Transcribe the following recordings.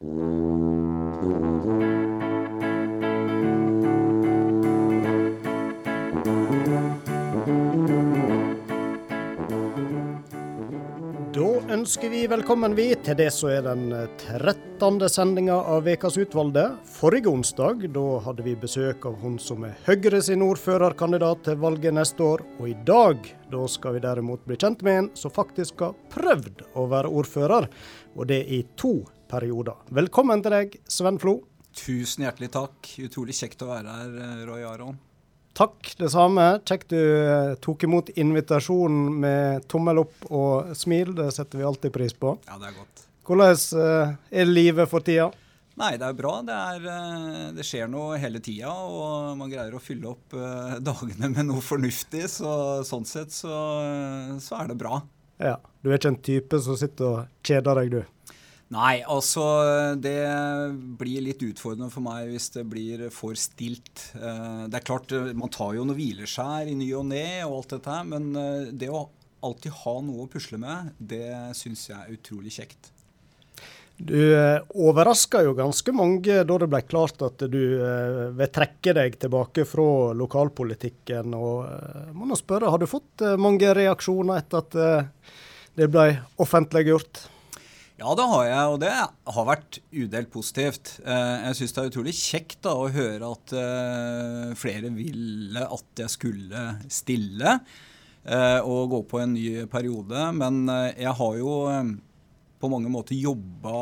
Ønsker vi velkommen vi til det som er den 13. sendinga av Vekas utvalgte. Forrige onsdag da hadde vi besøk av hun som er Høyre sin ordførerkandidat til valget neste år. Og i dag da skal vi derimot bli kjent med en som faktisk har prøvd å være ordfører, og det i to perioder. Velkommen til deg, Sven Flo. Tusen hjertelig takk. Utrolig kjekt å være her, Roy Aron. Takk, det samme. Kjekt du eh, tok imot invitasjonen med tommel opp og smil. Det setter vi alltid pris på. Ja, det er godt. Hvordan eh, er livet for tida? Nei, det er bra. Det, er, eh, det skjer noe hele tida, og man greier å fylle opp dagene med noe fornuftig. Så sånn sett så, så er det bra. Ja. Du er ikke en type som sitter og kjeder deg, du? Nei, altså det blir litt utfordrende for meg hvis det blir for stilt. Eh, det er klart, eh, man tar jo noen hvileskjær i ny og ne og alt dette men eh, det å alltid ha noe å pusle med, det syns jeg er utrolig kjekt. Du overraska jo ganske mange da det ble klart at du vil trekke deg tilbake fra lokalpolitikken. og må nå spørre, Har du fått mange reaksjoner etter at det ble offentliggjort? Ja, det har jeg, og det har vært udelt positivt. Eh, jeg syns det er utrolig kjekt da, å høre at uh, flere ville at jeg skulle stille uh, og gå på en ny periode. Men jeg har jo på mange måter jobba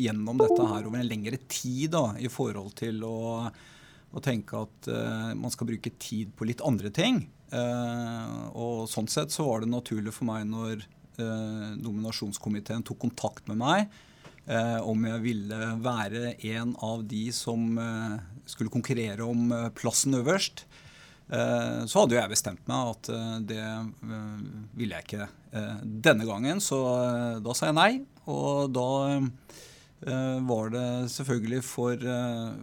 gjennom dette her over en lengre tid da, i forhold til å, å tenke at man skal bruke tid på litt andre ting. og sånn sett så var det naturlig for meg når eh, nominasjonskomiteen tok kontakt med meg eh, om jeg ville være en av de som eh, skulle konkurrere om eh, plassen øverst. Eh, så hadde jo jeg bestemt meg at eh, det ville jeg ikke denne gangen, så da sa jeg nei. Og da var det selvfølgelig for,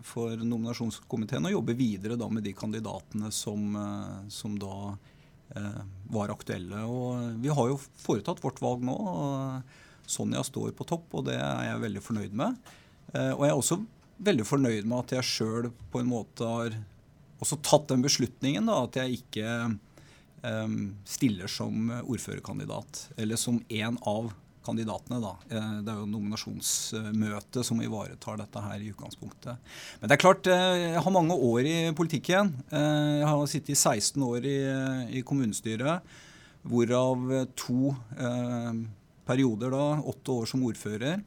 for, nominasjonskomiteen å jobbe videre med de kandidatene som, som da var aktuelle. Og vi har jo foretatt vårt valg nå. og Sonja står på topp, og det er jeg veldig fornøyd med. Eh, og jeg er også veldig fornøyd med at jeg sjøl på en måte har også tatt den beslutningen da, at jeg ikke um, stiller som ordførerkandidat, eller som en av kandidatene. Da. Eh, det er jo nominasjonsmøtet som ivaretar dette her i utgangspunktet. Men det er klart, eh, jeg har mange år i politikken. Eh, jeg har sittet i 16 år i, i kommunestyret, hvorav to perioder, da, åtte år som ordfører.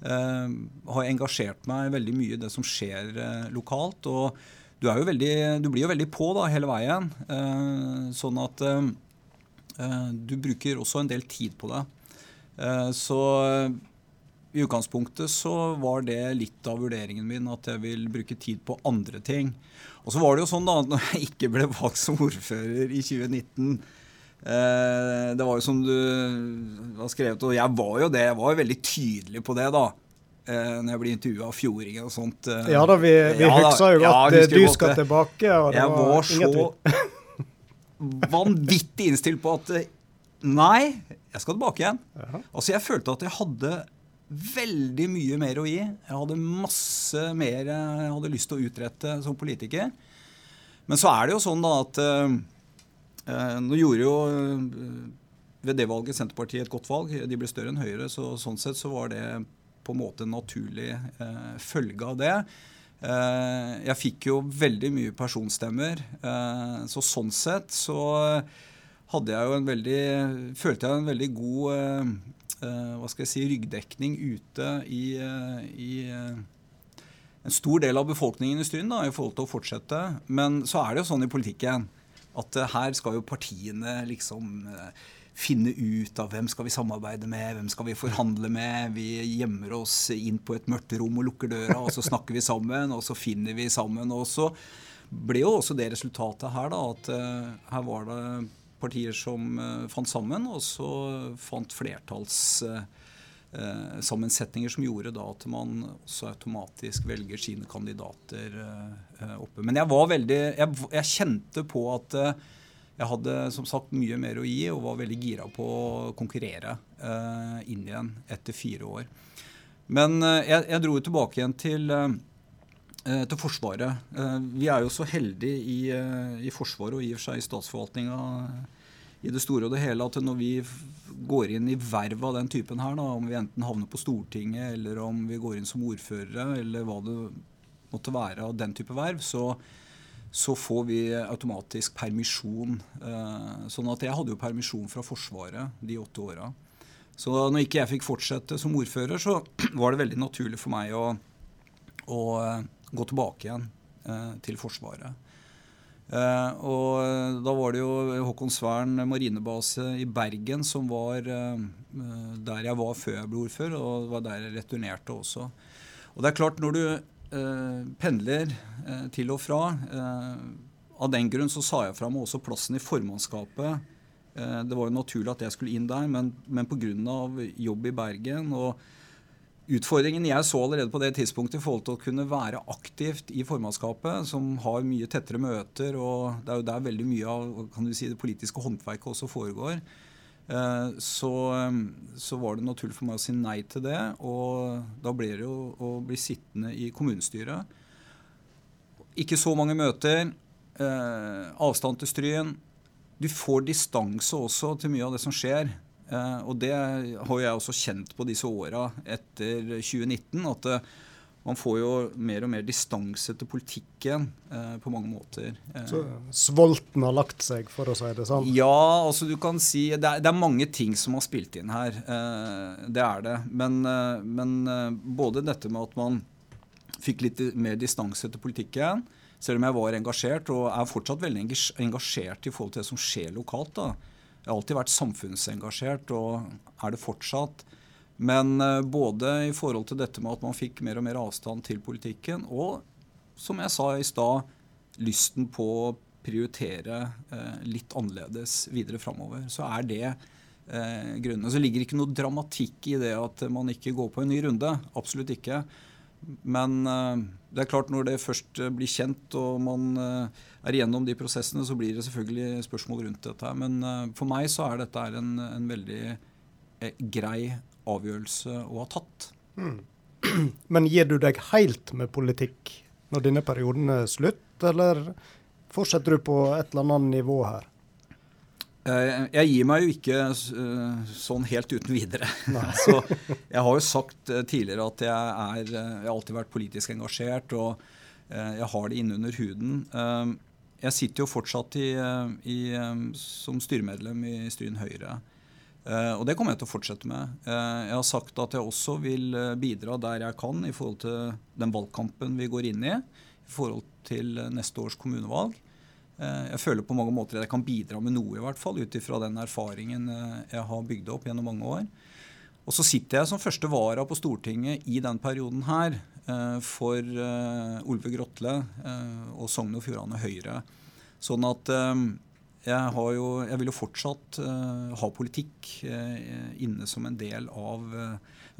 har engasjert meg veldig mye i det som skjer lokalt. og du, veldig, du, blir jo veldig på da, hele veien. sånn at du bruker også en del tid på det. Eh, så eh, i utgangspunktet så var det litt av vurderingen min at jeg vil bruke tid på andre ting. Og så var det jo sånn da, at når jeg ikke ble valgt som ordfører i 2019 eh, Det var jo som du har skrevet, og jeg var jo det. Jeg var jo veldig tydelig på det, da. når jeg blir intervjua av fjordingen og sånt. ja da, vi, vi ja, husker jo at ja, du skal tilbake. Og det jeg var, var så vanvittig innstilt på at nei, jeg skal tilbake igjen. Ja. Altså, jeg følte at jeg hadde veldig mye mer å gi. Jeg hadde masse mer jeg hadde lyst til å utrette som politiker. Men så er det jo sånn da at eh, Nå gjorde jo uh, ved det valget Senterpartiet et godt valg. De ble større enn Høyre, så sånn sett så var det på en måte en naturlig eh, følge av det. jeg fikk jo veldig mye personstemmer, så sånn sett så hadde jeg jo en veldig, følte jeg en veldig god eh, eh, hva skal jeg si, ryggdekning ute i, eh, i en stor del av befolkningen i Stryn i forhold til å fortsette. Men så er det jo sånn i politikken at her skal jo partiene liksom finne ut av hvem skal vi samarbeide med, hvem skal vi forhandle med. Vi gjemmer oss inn på et mørkt rom og lukker døra, og så snakker vi sammen, og så finner vi sammen. Og så ble jo også det resultatet her, da, at her var det partier som uh, fant sammen, og så fant flertallssammensetninger uh, som gjorde da at man også automatisk velger sine kandidater uh, oppe. Men jeg var veldig Jeg, jeg kjente på at jeg hadde som sagt mye mer å gi og var veldig gira på å konkurrere inn igjen etter fire år. Men jeg, jeg dro tilbake igjen til til Forsvaret. Vi er jo så heldige i, i Forsvaret og i og for seg i statsforvaltninga i det store og det hele at når vi går inn i verv av den typen her, da, om vi enten havner på Stortinget eller om vi går inn som ordførere eller hva det måtte være av den type verv, så, så får vi automatisk permisjon. Eh, sånn at jeg hadde jo permisjon fra Forsvaret de åtte åra. Så når ikke jeg fikk fortsette som ordfører, så var det veldig naturlig for meg å, å eh, gå tilbake igjen eh, til Forsvaret. Eh, og eh, da var det jo Håkonsvern marinebase i Bergen som var eh, der jeg var før jeg ble ordfører, og var der jeg returnerte også. Og det er klart, når du uh, pendler til og fra Av den grunn så sa jeg fra meg også plassen i formannskapet. det var jo naturlig at jeg skulle inn der, men, men pga. jobb i Bergen og Utfordringen jeg så allerede på det tidspunktet i forhold til å kunne være aktivt i formannskapet, som har mye tettere møter, og det er jo der veldig mye av si, det politiske håndverket også foregår, eh, så, eh, så, var det naturlig for meg å si nei til det. Og da ble det jo å bli sittende i kommunestyret. Ikke så mange møter. Eh, avstand til Stryn. Du får distanse også til mye av det som skjer. Uh, og det har jeg også kjent på disse åra etter 2019. At uh, man får jo mer og mer distanse til politikken eh, på mange måter. Så svolten har lagt seg, for å si det sånn? Ja, altså du kan si Det er, det er mange ting som har spilt inn her. det er det. Men, men både dette med at man fikk litt mer distanse til politikken, selv om jeg var engasjert, og er fortsatt veldig engasjert i forhold til det som skjer lokalt. da, jeg har alltid vært samfunnsengasjert, og er det fortsatt. Men eh, både i forhold til dette med at man fikk mer og mer avstand til politikken, og som jeg sa i stad, lysten på å prioritere eh, litt annerledes videre framover, så er det eh, grunnen. Så ligger ikke noe dramatikk i det at man ikke går på en ny runde. Absolutt ikke. Men eh, det er klart når det først blir kjent og man eh, er igjennom de prosessene, så blir det selvfølgelig spørsmål rundt dette. Men eh, for meg så er dette en, en veldig grei avgjørelse å ha tatt. Mm. Men gir du deg helt med politikk når denne perioden er slutt, eller fortsetter du på et eller annet nivå her? Eh, jeg gir meg jo ikke eh, sånn helt uten videre. Så jeg har jo sagt eh, tidligere at jeg, er, jeg har alltid vært politisk engasjert, og jeg har det innunder huden. Jeg sitter jo fortsatt i, i, som styremedlem i Stryn Høyre. Og det kommer jeg til å fortsette med. Jeg har sagt at jeg også vil bidra der jeg kan i forhold til den valgkampen vi går inn i, i forhold til neste års kommunevalg. Eh, jeg føler på mange måter at jeg kan bidra med noe, i hvert fall, ut ifra den erfaringen eh, jeg har bygd opp gjennom mange år. Og så sitter jeg som første vara på Stortinget i den perioden her eh, for Olve Grotle og Sogn og Fjordane Høyre. Sånn at jeg, jo, jeg, vil jo fortsatt ha politikk inne som en del av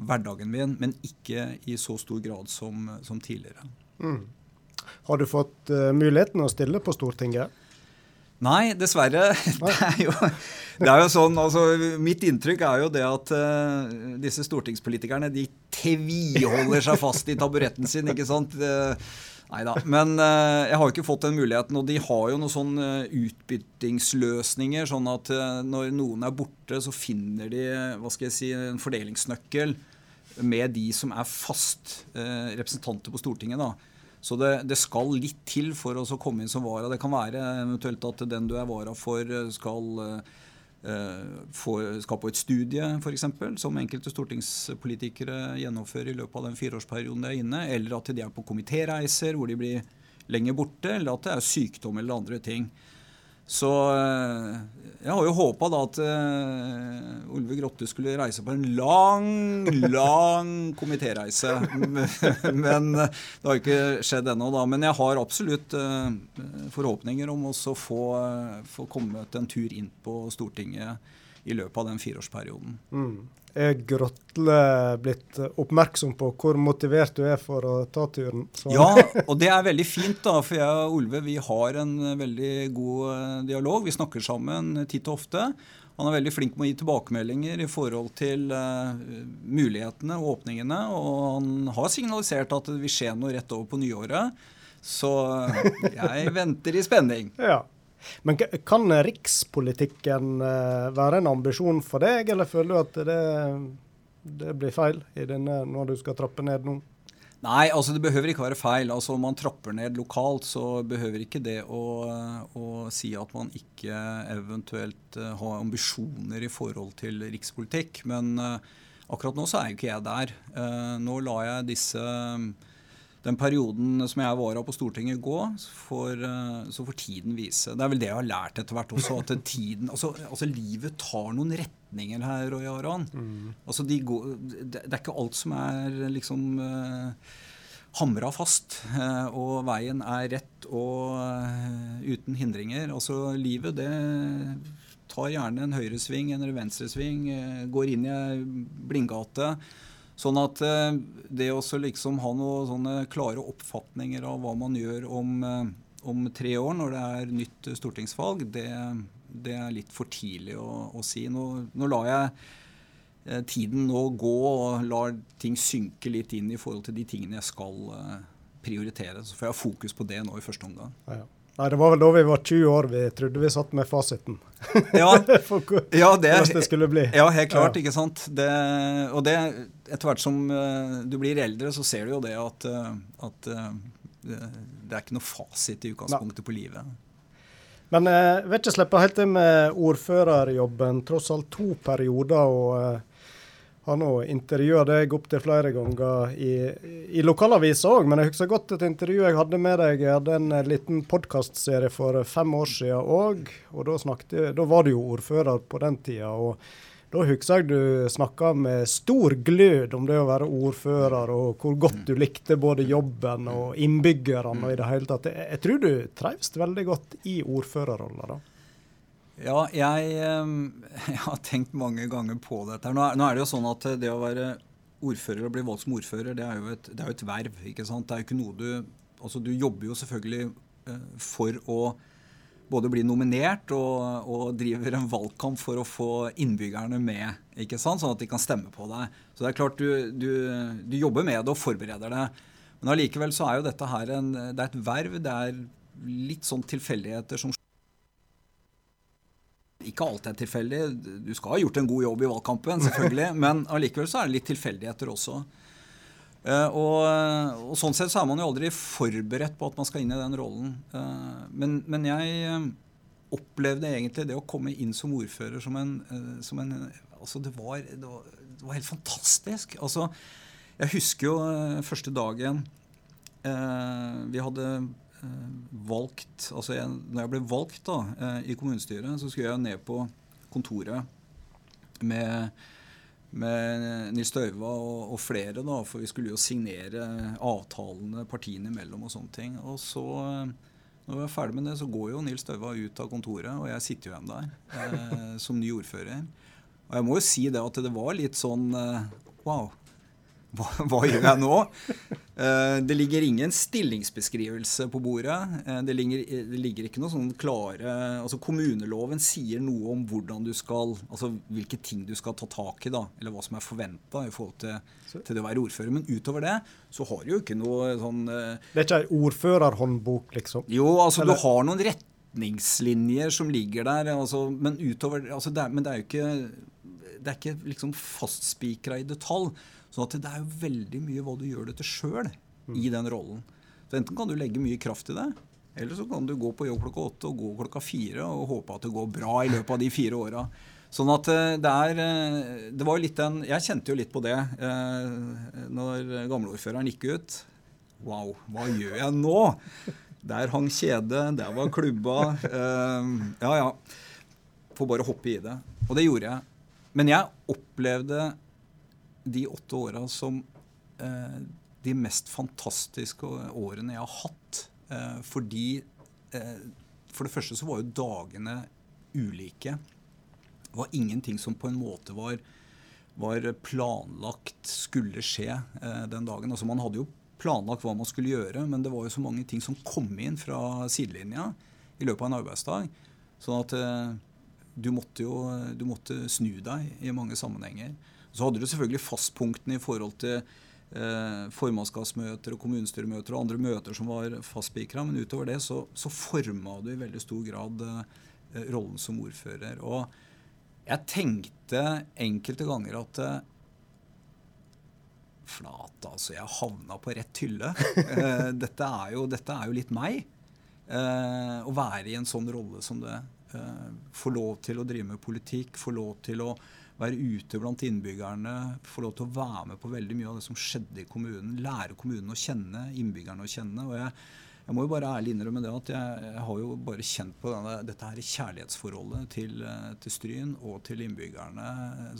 hverdagen min, men ikke i så stor grad som, som tidligere. Mm. Har du fått muligheten å stille på Stortinget? Nei, dessverre. Det er jo, det er jo sånn, altså, Mitt inntrykk er jo det at uh, disse stortingspolitikerne de tviholder seg fast i taburetten sin. ikke sant? Uh, Nei da. Men uh, jeg har jo ikke fått den muligheten. Og de har jo noen sånne utbyttingsløsninger. Sånn at når noen er borte, så finner de hva skal jeg si, en fordelingsnøkkel med de som er fast representanter på Stortinget. da. Så det, det, skal litt til for å komme inn som vara. Det kan være eventuelt at den du er vara for, skal, uh, skal på et studie, f.eks., som enkelte stortingspolitikere gjennomfører i løpet av den fireårsperioden de er inne, eller at de er på komitéreiser hvor de blir lenger borte, eller at det er sykdom eller andre ting. Så eh, jeg har jo håpa da at uh, Olve Grotte skulle reise på en lang, lang komitéreise. Men det har ikke skjedd ennå, da. Men jeg har absolutt uh, forhåpninger om å få, uh, få kommet en tur inn på Stortinget i løpet av den fireårsperioden. Mm er Grotle blitt oppmerksom på hvor motivert du er for å ta turen. Så. Ja, og det er veldig fint, da, for jeg og Olve vi har en veldig god eh, dialog. Vi snakker sammen titt og ofte. Han er veldig flink med å gi tilbakemeldinger i forhold til uh, mulighetene og åpningene. Og han har signalisert at det vil skje noe rett over på nyåret. Så jeg venter i spenning. Ja. Men kan rikspolitikken uh, være en ambisjon for deg, eller føler du at det, det blir feil denne, når du skal trappe ned nå? Nei, altså det behøver ikke være feil. Altså Om man trapper ned lokalt, så behøver ikke det å, å si at man ikke eventuelt uh, har ambisjoner i forhold til rikspolitikk. Men uh, akkurat nå så er jo ikke jeg der. Nå la jeg disse den perioden som jeg var på Stortinget gå, får, så får tiden vise. Det er vel det jeg har lært etter hvert også. at tiden, altså, altså Livet tar noen retninger her, Roy Aron. Mm. Altså, de går, det, er ikke alt som er liksom uh, hamra fast, uh, og veien er rett og uh, uten hindringer. Altså, livet, det tar gjerne en høyresving en venstresving, uh, går inn i ei blindgate. Sånn at eh, det å liksom ha noen sånne klare oppfatninger av hva man gjør om, eh, om tre år, når det er nytt stortingsvalg, det, det er litt for tidlig å, å si. Nå, nå, lar jeg eh, tiden nå gå og lar ting synke litt inn i forhold til de tingene jeg skal prioritere. Så får jeg ha fokus på det nå i første omgang. Ja, ja. Nei, Det var vel da vi var 20 år vi trodde vi satt med fasiten. Ja, ja det, det skulle bli. Ja, helt klart. Ja. ikke sant? Det, og det, etter hvert som uh, du blir eldre, så ser du jo det at, uh, at det, det, er ikke noe fasit i utgangspunktet på livet. Men jeg vil ikke slippe helt det med ordførerjobben. Tross alt to perioder. og har nå intervjua deg opptil flere ganger i, i lokalavisa òg, men jeg husker godt et intervju jeg hadde med deg. Jeg hadde en liten podkastserie for fem år siden òg, og da, da, var du jo ordfører på den tida. og da husker jeg du snakka med stor glød om det å være ordfører, og hvor godt du likte både jobben og innbyggerne og i det hele tatt. Jeg tror du trives veldig godt i ordførerrolla, da. Ja, jeg, jeg, har tenkt mange ganger på dette. Nå er, nå er, det jo sånn at det å være ordfører og bli valgt som ordfører, det er jo et, er jo et verv. ikke sant? Det er jo ikke noe du Altså, du jobber jo selvfølgelig uh, for å både bli nominert og, og, driver en valgkamp for å få innbyggerne med, ikke sant? sånn at de kan stemme på deg. Så det er klart du, du, du jobber med det og forbereder det. Men allikevel så er jo dette her en, det er et verv. Det er litt sånn tilfeldigheter som ikke alt er tilfeldig. Du skal ha gjort en god jobb i valgkampen, selvfølgelig, men allikevel så er det litt tilfeldigheter også. Uh, og, og, Sånn sett så er man jo aldri forberedt på at man skal inn i den rollen. Uh, men, men, jeg uh, opplevde egentlig det å komme inn som ordfører som en, som en altså det var, det, var, det var, helt fantastisk. Altså, jeg husker jo første dagen vi hadde Eh, valgt altså jeg, Når jeg ble valgt da, eh, i kommunestyret, så skulle jeg ned på kontoret med, med Nils Døyva og, og, flere, da, for vi skulle jo signere avtalene partiene imellom og sånne ting. Og så, eh, når vi er ferdig med det, så går jo Nils Døyva ut av kontoret, og jeg sitter jo igjen der eh, som ny ordfører. Og jeg må jo si det at det var litt sånn eh, Wow, hva, hva, gjør jeg nå? Uh, det ligger ingen stillingsbeskrivelse på bordet. Uh, det, ligger, det, ligger, ikke noe sånn klare altså Kommuneloven sier noe om hvordan du skal, altså hvilke ting du skal ta tak i, da, eller hva som er forventa i forhold til, til, det å være ordfører. Men utover det så har du jo ikke noe sånn Det er ikke ei ordførerhåndbok, liksom? Jo, altså eller? du har noen retningslinjer som ligger der, altså, men utover altså, det Men det er jo ikke det er ikke liksom fastspikra i detalj. Så det er jo veldig mye hva du gjør det til sjøl mm. i den rollen. Så Enten kan du legge mye kraft i det, eller så kan du gå på jobb klokka åtte og gå klokka fire og håpe at det går bra i løpet av de fire åra. Sånn at eh, det er eh, Det var jo litt den Jeg kjente jo litt på det eh, når gamleordføreren gikk ut. Wow, hva gjør jeg nå? Der hang kjedet, der var klubba. Eh, ja, ja. Får bare hoppe i det. Og det gjorde jeg. Men jeg opplevde de åtte åra som eh, de mest fantastiske årene jeg har hatt. Eh, fordi eh, For det første så var jo dagene ulike. Det var ingenting som på en måte var, var planlagt skulle skje eh, den dagen. Altså Man hadde jo planlagt hva man skulle gjøre, men det var jo så mange ting som kom inn fra sidelinja i løpet av en arbeidsdag. Sånn at eh, du måtte jo du måtte snu deg i mange sammenhenger. Så hadde du selvfølgelig fastpunktene i forhold til eh, formannskapsmøter og kommunestyremøter og andre møter som var fastspikra, men utover det så, så forma du i veldig stor grad eh, rollen som ordfører. Og jeg tenkte enkelte ganger at eh, Flate, altså. Jeg havna på rett hylle. Eh, dette, er jo, dette, er jo, litt meg. Eh, å være i en sånn rolle som det. Eh, få lov til å drive med politikk, få lov til å være ute blant innbyggerne, få lov til å være med på veldig mye av det som skjedde i kommunen. Lære kommunen å kjenne, innbyggerne å kjenne. og jeg, jeg må jo bare ærlig innrømme det at jeg, jeg har jo bare kjent på denne, dette her kjærlighetsforholdet til, til, Stryn og til innbyggerne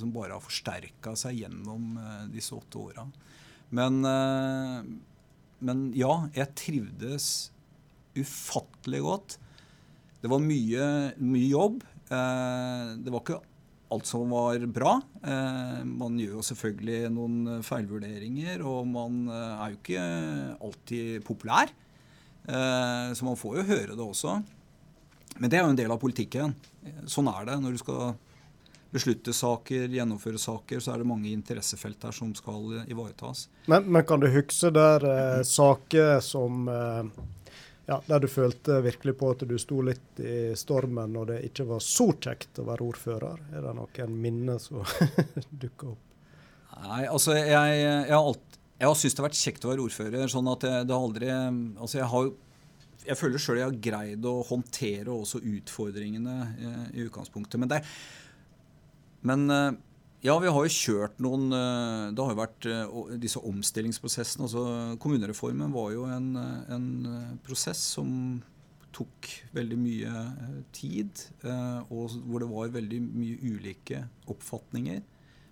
som bare har forsterka seg gjennom uh, disse åtte åra. Men, men ja, jeg trivdes ufattelig godt. Det var mye, mye jobb. Det var ikke alt som var bra. Eh, man gjør jo selvfølgelig noen feilvurderinger, og man eh, er jo ikke alltid populær. Eh, så man får jo høre det også. Men det er jo en del av politikken. Sånn er det. Når du skal beslutte saker, gjennomføre saker, så er det mange interessefelt der som skal ivaretas. Men, men kan du huske der eh, saker som eh, ja, der du følte virkelig på at du sto litt i stormen og det ikke var så kjekt å være ordfører? Er det noen minner som dukker opp? Nei, altså jeg, jeg har, alt, jeg har syntes det har vært kjekt å være ordfører. sånn at det, det har aldri altså jeg har jeg føler sjøl jeg har greid å håndtere også utfordringene i, eh, i utgangspunktet. Men, det, men eh, ja, vi har jo kjørt noen eh, Det har jo vært eh, disse omstillingsprosessene. altså Kommunereformen var jo en, eh, en prosess som tok veldig mye tid, og hvor det var veldig mye ulike oppfatninger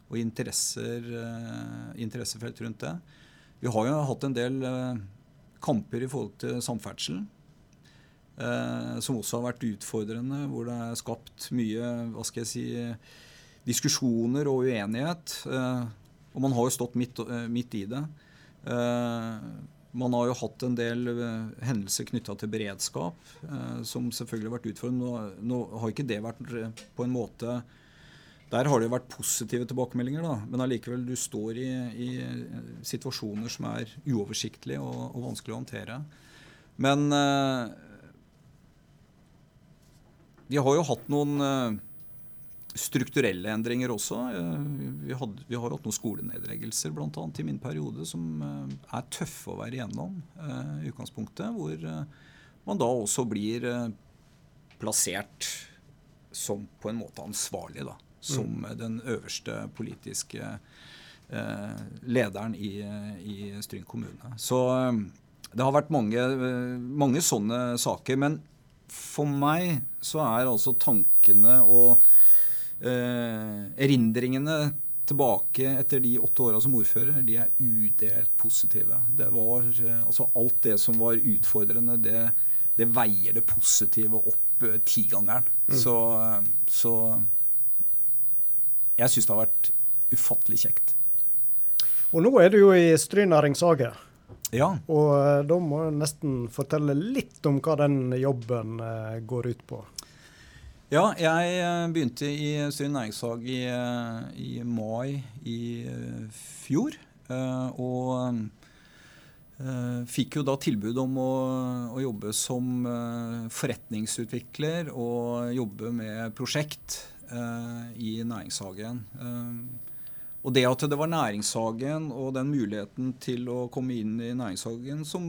og interesser, interessefelt rundt det. Vi har jo hatt en del kamper i forhold til samferdsel. Som også har vært utfordrende, hvor det er skapt mye hva skal jeg si, diskusjoner og uenighet. Eh, og man har jo stått midt, eh, midt i det. Eh, man har jo hatt en del hendelser knytta til beredskap, som selvfølgelig har vært utfordrende. Nå, har ikke det vært på en måte Der har det jo vært positive tilbakemeldinger, da. Men allikevel, du står i, i situasjoner som er uoversiktlige og, og vanskelig å håndtere. Men vi har jo hatt noen strukturelle endringer også. Eh, vi, hadde, vi har hatt noen skolenedleggelser annet, i min periode som eh, er tøffe å være igjennom eh, i utgangspunktet. Hvor man da også blir plassert som på en måte ansvarlig. da, Som mm. den øverste politiske lederen i, i Stryn kommune. Så det har vært mange, mange sånne saker. Men for meg så er altså tankene og eh, erindringene tilbake etter de åtte åra som ordfører, de er udelt positive. Det var, eh, altså Alt det som var utfordrende, det, det veier det positive opp eh, tigangeren. Mm. Så, eh, så jeg syns det har vært ufattelig kjekt. Og nå er du jo i Stryn næringshage. Ja. Og eh, da må du nesten fortelle litt om hva den jobben går ut på. Ja, jeg eh, begynte i Syn næringshage i, eh, i, mai i eh, fjor. Og fikk jo da tilbud om å, å jobbe som forretningsutvikler og jobbe med prosjekt i næringshagen. Og det at det var næringshagen og den muligheten til å komme inn i næringshagen som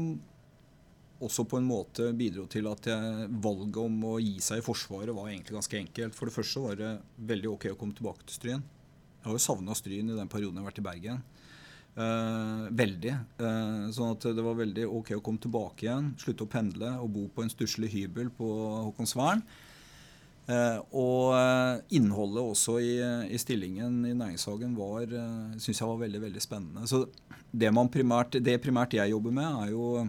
også på en måte bidro til at jeg, valget om å gi seg i Forsvaret var egentlig ganske enkelt. For det første var det veldig ok å komme tilbake til Stryn. Jeg har jo savna Stryn i den perioden jeg har vært i Bergen. Eh, veldig. Eh, sånn at det var veldig ok å komme tilbake igjen, slutte å pendle og bo på en stusslig hybel på Håkonsvern. Eh, og eh, innholdet også i, i, stillingen i næringshagen var, eh, syns jeg var veldig veldig spennende. Så det, primært, det primært jeg jobber med, er jo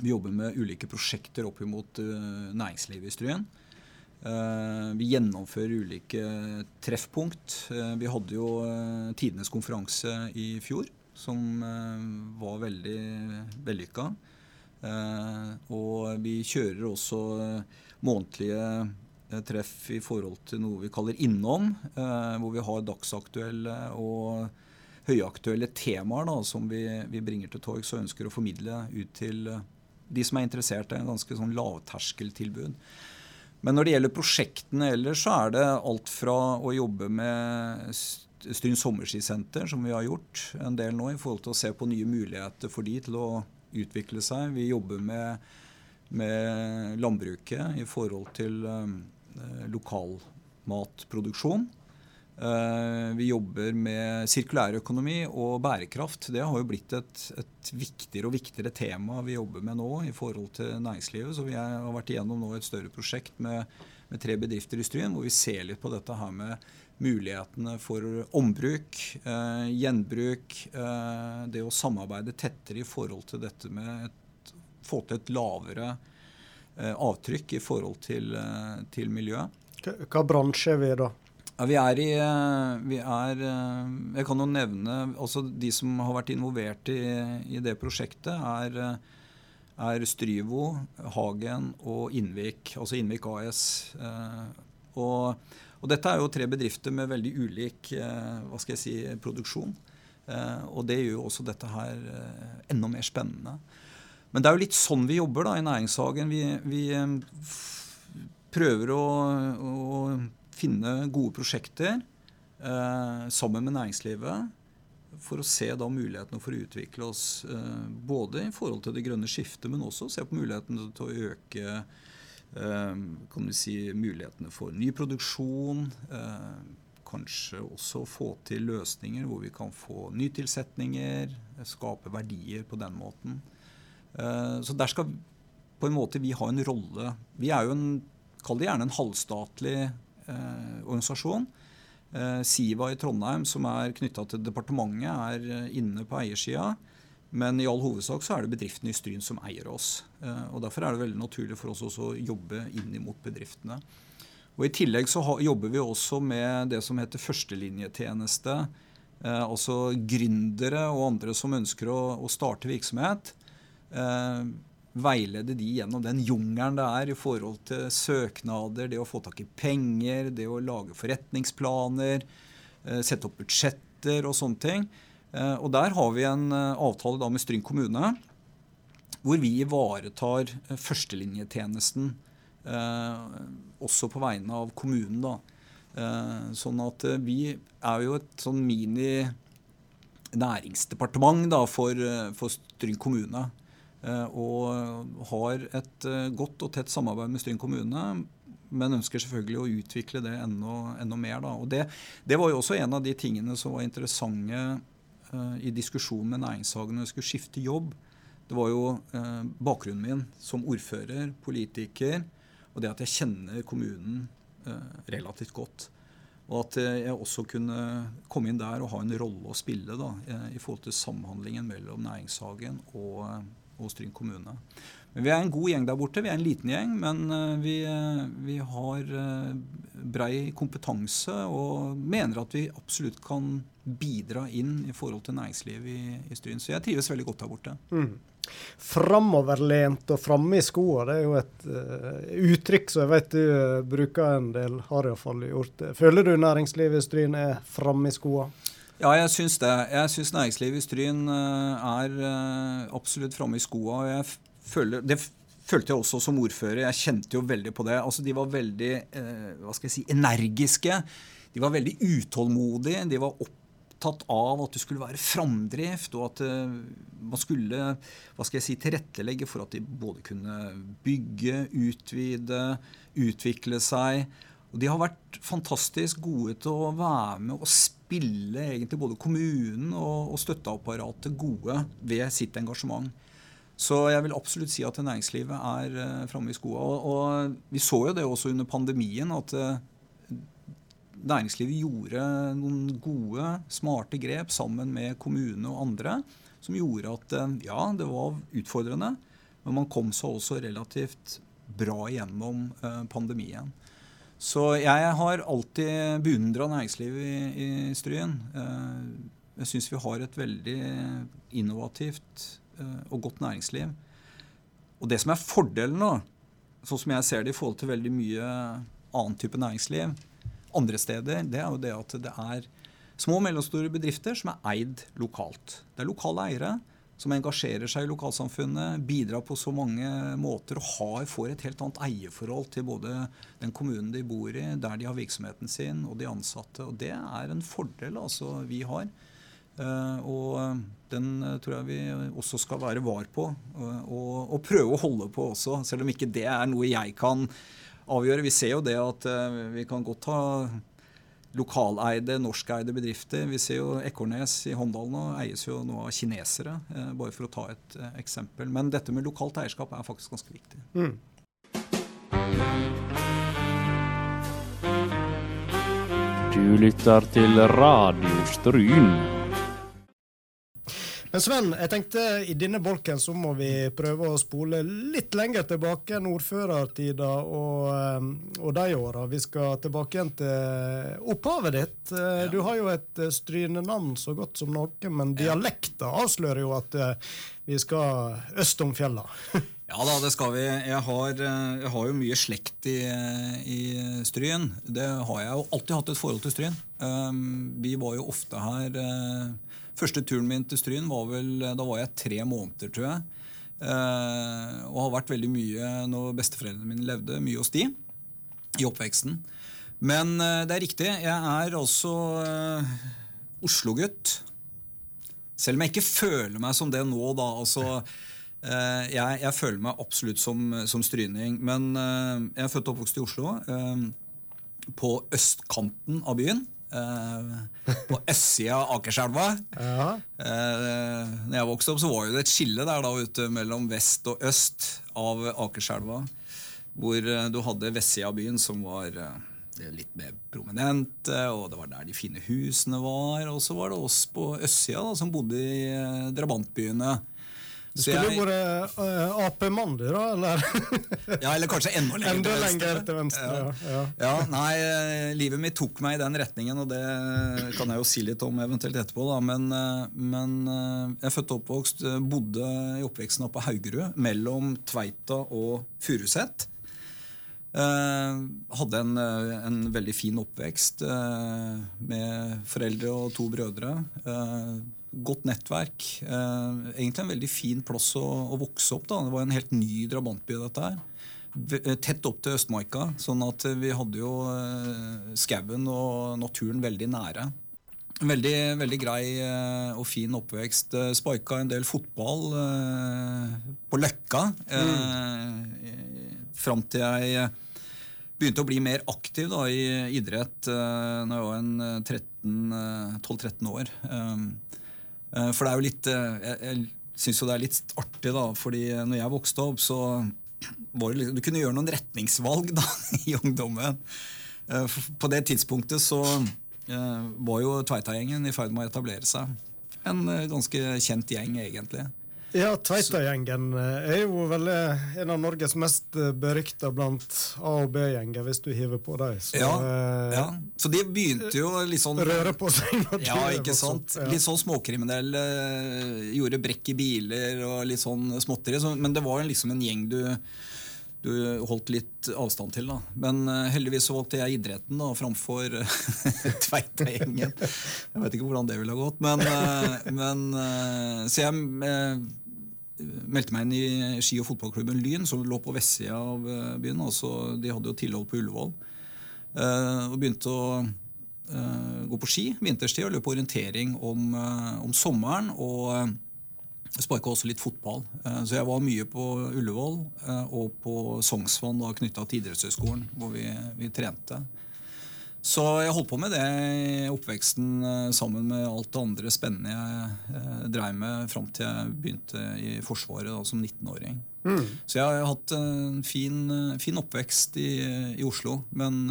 vi jobber med ulike prosjekter opp mot uh, næringslivet i Stryen. Uh, vi gjennomfører ulike treffpunkt. Uh, vi hadde jo tidenes konferanse i fjor, som var veldig vellykka. og vi kjører også månedlige treff i forhold til noe vi kaller Innom, hvor vi har dagsaktuelle og høyaktuelle temaer da, som vi, vi bringer til torgs og ønsker å formidle ut til de som er interessert. Er en ganske sånn lavterskeltilbud. Men når det gjelder prosjektene ellers, så er det alt fra å jobbe med Stryn sommerskisenter, som vi har gjort en del nå, i forhold til å se på nye muligheter for de til å utvikle seg. Vi jobber med, med landbruket i forhold til um, lokalmatproduksjon. Uh, vi jobber med sirkulærøkonomi og bærekraft. Det har jo blitt et, et, viktigere og viktigere tema vi jobber med nå i forhold til næringslivet. Så vi har vært igjennom nå et større prosjekt med, med tre bedrifter i Stryn hvor vi ser litt på dette her med mulighetene for ombruk, eh, gjenbruk. eh, det å samarbeide tettere i forhold til dette med å få til et lavere avtrykk i forhold til, til miljøet. Hva, bransje er vi da? Ja, vi er i eh, vi er, eh, Jeg kan jo nevne også De som har vært involvert i, i det prosjektet, er, eh, er, Stryvo, Hagen og Innvik. Altså Innvik AS. Og, og, dette er jo tre bedrifter med veldig ulik hva skal jeg si, produksjon. Og det gjør jo også dette her enda mer spennende. Men det er jo litt sånn vi jobber da i Næringshagen. Vi, vi prøver å, å finne gode prosjekter eh, sammen med næringslivet for å se da mulighetene for å utvikle oss eh, både i forhold til det grønne skiftet, men også se på mulighetene til å øke eh, kan du si, mulighetene for ny produksjon. Kanskje også få til løsninger hvor vi kan få nytilsetninger, skape verdier på den måten. Så der skal på en måte vi ha en rolle. Vi er jo en, kall det gjerne en halvstatlig organisasjon. Eh, Siva i Trondheim, som er knytta til departementet, er eh, inne på eiersida. Men i all hovedsak så er det bedriftene i Stryn som eier oss. og Derfor er det veldig naturlig for oss også å jobbe inn mot bedriftene. Og I tillegg så jobber vi også med det som heter førstelinjetjeneste. Eh, altså gründere og andre som ønsker å, å starte virksomhet. Veilede de gjennom den jungelen det er i forhold til søknader, det å få tak i penger, det å lage forretningsplaner, eh, sette opp budsjetter og sånne ting. Eh, og der har vi en eh, avtale da med Stryn kommune hvor vi ivaretar førstelinjetjenesten også på vegne av kommunen. da. Sånn at vi er jo et sånn mini næringsdepartement da, for, for Stryn kommune. Eh, og har et eh, godt og tett samarbeid med Stryn kommune. Men ønsker selvfølgelig å utvikle det enda, enda mer. Da. Og det, det, var jo også en av de tingene som var interessante uh, i diskusjonen med Næringshagen når jeg skulle skifte jobb. Det var jo uh, bakgrunnen min som ordfører, politiker, og det at jeg kjenner kommunen uh, relativt godt. Og at jeg også kunne komme inn der og ha en rolle å spille da, i forhold til samhandlingen mellom Næringshagen og og Stryn kommune. Men Vi er en god gjeng der borte. Vi er en liten gjeng, men eh, vi, eh, vi har eh, brei kompetanse og mener at vi absolutt kan bidra inn i forhold til næringslivet i, i Stryn. Så jeg trives veldig godt der borte. Mm. Framoverlent og framme i skoa, det er jo et uh, uttrykk som jeg vet du uh, bruker en del, har iallfall gjort det. Føler du næringslivet i Stryn er framme i skoa? Ja, jeg syns det. Jeg syns næringslivet i Stryn eh, er eh, absolutt framme i skoa. og jeg føler, Det følte jeg også som ordfører. Jeg kjente jo veldig på det. Altså, De var veldig eh, hva skal jeg si, energiske. De var veldig utålmodige. De var opptatt av at det skulle være framdrift, og at man skulle hva skal jeg si, tilrettelegge for at de både kunne bygge, utvide, utvikle seg. Og de har vært fantastisk gode til å være med og spille egentlig både kommunen og, og støtteapparatet gode ved sitt engasjement. Så jeg vil absolutt si at næringslivet er uh, framme i skoa. Og, og, vi så jo det også under pandemien, at uh, næringslivet gjorde noen gode, smarte grep sammen med kommune og andre som gjorde at uh, ja, det var utfordrende, men man kom seg også relativt bra gjennom pandemien. Så jeg har alltid beundra næringslivet i, i Stryen. Eh, jeg syns vi har et veldig innovativt eh, og godt næringsliv. Og det som er fordelen nå, sånn som jeg ser det i forhold til veldig mye annen type næringsliv andre steder, det er jo det at det er små og mellomstore bedrifter som er eid lokalt. Det er lokale eiere som engasjerer seg i lokalsamfunnet, bidrar på så mange måter og har, får et helt annet eierforhold til både den kommunen de bor i, der de har virksomheten sin, og de ansatte. Og det er en fordel altså, vi har. Uh, og den uh, tror jeg vi også skal være var på, uh, og, og, prøve å holde på også, selv om ikke det er noe jeg kan avgjøre. Vi ser jo det at vi kan godt ha lokaleide, norskeide bedrifter. Vi ser jo Ekornes i Håndal nå eies jo nå av kinesere, eh, bare for å ta et eh, eksempel. Men dette med lokalt eierskap er faktisk ganske viktig. Mm. Du lytter til Radio Stryn. Men Sven, jeg tenkte i denne bolken så må vi prøve å spole litt lenger tilbake enn ordførertida og, eh, og de åra. Vi skal tilbake igjen til opphavet ditt. Eh, ja. Du har jo et eh, strynenavn så godt som noe, men dialekta avslører jo at vi skal øst om fjella. Ja da, det skal vi. Jeg har, jeg har jo mye slekt i, i, Stryn. Det har jeg jo alltid hatt et forhold til Stryn. Um, vi var jo ofte her uh, Første turen min til Stryn var vel Da var jeg tre måneder, tror jeg. Eh, og har vært veldig mye når besteforeldrene mine levde, mye hos de i oppveksten. Men eh, det er riktig. Jeg er altså eh, Oslo-gutt. Selv om jeg ikke føler meg som det nå, da. altså jeg, jeg, føler meg absolutt som, som stryning. Men jeg er født og oppvokst i Oslo. på østkanten av byen. Uh, på østsida av Akerselva. Ja. Uh, når jeg vokste opp, så var det et skille der da ute mellom vest og øst av Akerselva. Hvor uh, du hadde vestsida av byen, som var litt mer prominent, og det var der de fine husene var. Og så var det oss på østsida som bodde i drabantbyene. Du skulle jo vært uh, Ap-mann, du, da? Eller? ja, eller kanskje enda lenger, enda lenger til venstre. Ja. Ja. ja. Nei, eh, livet mitt tok meg i den retningen, og det kan jeg jo si litt om eventuelt etterpå. Da. Men, eh, men jeg er født og oppvokst, bodde i oppveksten oppe på Haugerud, mellom Tveita og Furuset. Uh, hadde en, en, veldig fin oppvekst uh, med foreldre og to brødre. Uh, godt nettverk. Eh, egentlig en veldig fin plass å, å, vokse opp. da. Det var en helt ny drabantby. dette her. Eh, tett opp til Østmarka, sånn at vi hadde jo eh, skauen og naturen veldig nære. Veldig, veldig grei eh, og fin oppvekst. Eh, sparka en del fotball eh, på Løkka. Mm. Fram til jeg begynte å bli mer aktiv da, i idrett når jeg var 12-13 år. Eh, for det er jo litt eh, Jeg, jeg syns jo det er litt artig, da, fordi når jeg vokste opp, så var det liksom, Du kunne gjøre noen retningsvalg da, i ungdommen. Eh, på det tidspunktet så var jo Tveita-gjengen i ferd med å etablere seg. En ganske kjent gjeng, egentlig. Ja, Tveita-gjengen eh, er jo vel eh, en av Norges mest eh, berykta blant A- og B-gjenger, hvis du hiver på dem. Så, ja, ja, så de begynte jo litt sånn Røre på seg. Ja, ikke sant. Ja. Litt sånn småkriminelle. Gjorde brekk i biler og litt sånn småtteri. Men det var liksom en gjeng du du holdt litt avstand til. da. Men uh, heldigvis så valgte jeg idretten da, framfor uh, Tveita-gjengen. Jeg vet ikke hvordan det ville ha gått. Men, uh, men Så jeg meldte meg inn i ski- og fotballklubben Lyn, som lå på vestsida av byen. Altså, de hadde jo tilhold på Ullevål. og begynte å gå på ski vinterstid og løpe orientering om, om sommeren. og sparka også litt fotball. Eh, så jeg var mye på Ullevål eh, og på Sognsvann knytta til idrettshøyskolen, hvor vi, vi, trente. Så jeg holdt på med det i oppveksten eh, sammen med alt det andre spennende jeg dreiv med fram til jeg begynte i Forsvaret da, som 19-åring. Mm. Så jeg har hatt en fin, fin oppvekst i, i, Oslo. Men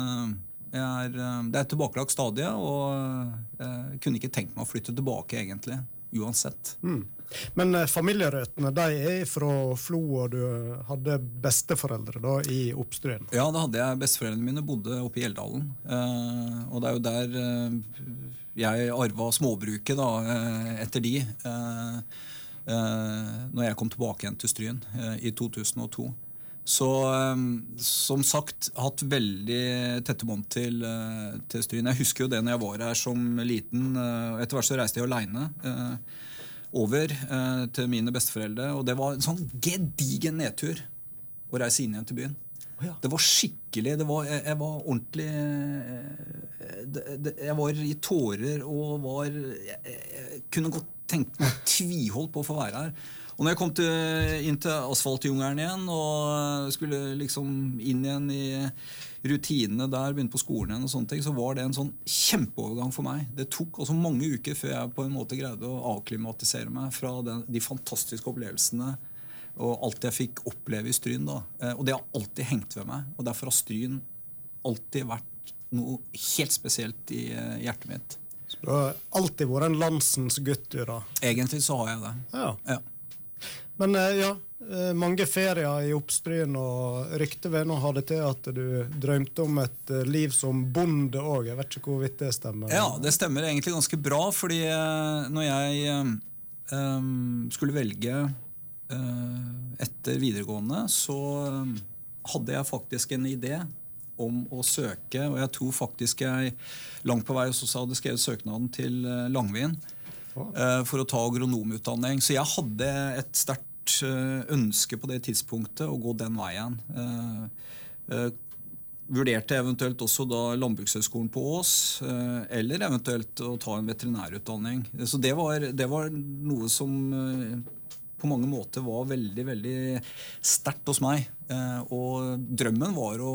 er, det er et tilbakelagt stadie, og jeg kunne ikke tenkt meg å flytte tilbake, egentlig. Uansett. Mm. Men eh, familierøttene de er fra Flo, og du hadde besteforeldre da i Oppstryn? Ja, da hadde jeg besteforeldrene mine bodde oppe i Gjeldalen. Eh, og det er jo der eh, jeg arva småbruket da, etter de. Når jeg kom tilbake igjen til Stryn i 2002. Så som sagt, hatt veldig tette bånd til, til Stryn. Jeg husker jo det når jeg var her som liten. Etter hvert så reiste jeg aleine over til mine besteforeldre. Og det var en sånn gedigen nedtur å reise inn igjen til byen. Ja. Det var skikkelig det var, jeg, jeg, var ordentlig det, det, Jeg var i tårer og var Jeg, jeg kunne godt tenkt meg tviholdt på å få være her. Og når jeg kom til, inn til asfaltjungelen igjen og skulle liksom inn igjen i rutinene der, begynne på skolen igjen, og sånne ting, så var det en sånn kjempeovergang for meg. Det tok også mange uker før jeg på en måte greide å avklimatisere meg fra den, de fantastiske opplevelsene og alt jeg fikk oppleve i Stryn. da. Eh, og det har alltid hengt ved meg. Og derfor har Stryn alltid vært noe helt spesielt i eh, hjertet mitt. Så du har alltid vært en landsens gutt, du, da? Egentlig så har jeg det. Ja. ja. Men eh, ja, mange ferier i Oppstryn, og ryktet ved nå har det til at du drømte om et liv som bonde òg. Jeg vet ikke hvorvidt det stemmer? Ja, det stemmer egentlig ganske bra, fordi når jeg um, skulle velge uh, etter videregående så eh, hadde jeg faktisk en idé om å søke, og jeg tror faktisk jeg langt på vei også hadde skrevet søknaden til eh, Langvin for å ta agronomutdanning. Så jeg hadde et sterkt ønske på det tidspunktet å gå den veien. Vurderte eventuelt også da Landbrukshøgskolen på Ås, eller eventuelt å ta en veterinærutdanning. Så det var, det var noe som på mange måter var veldig veldig sterkt hos meg. Eh, og drømmen var å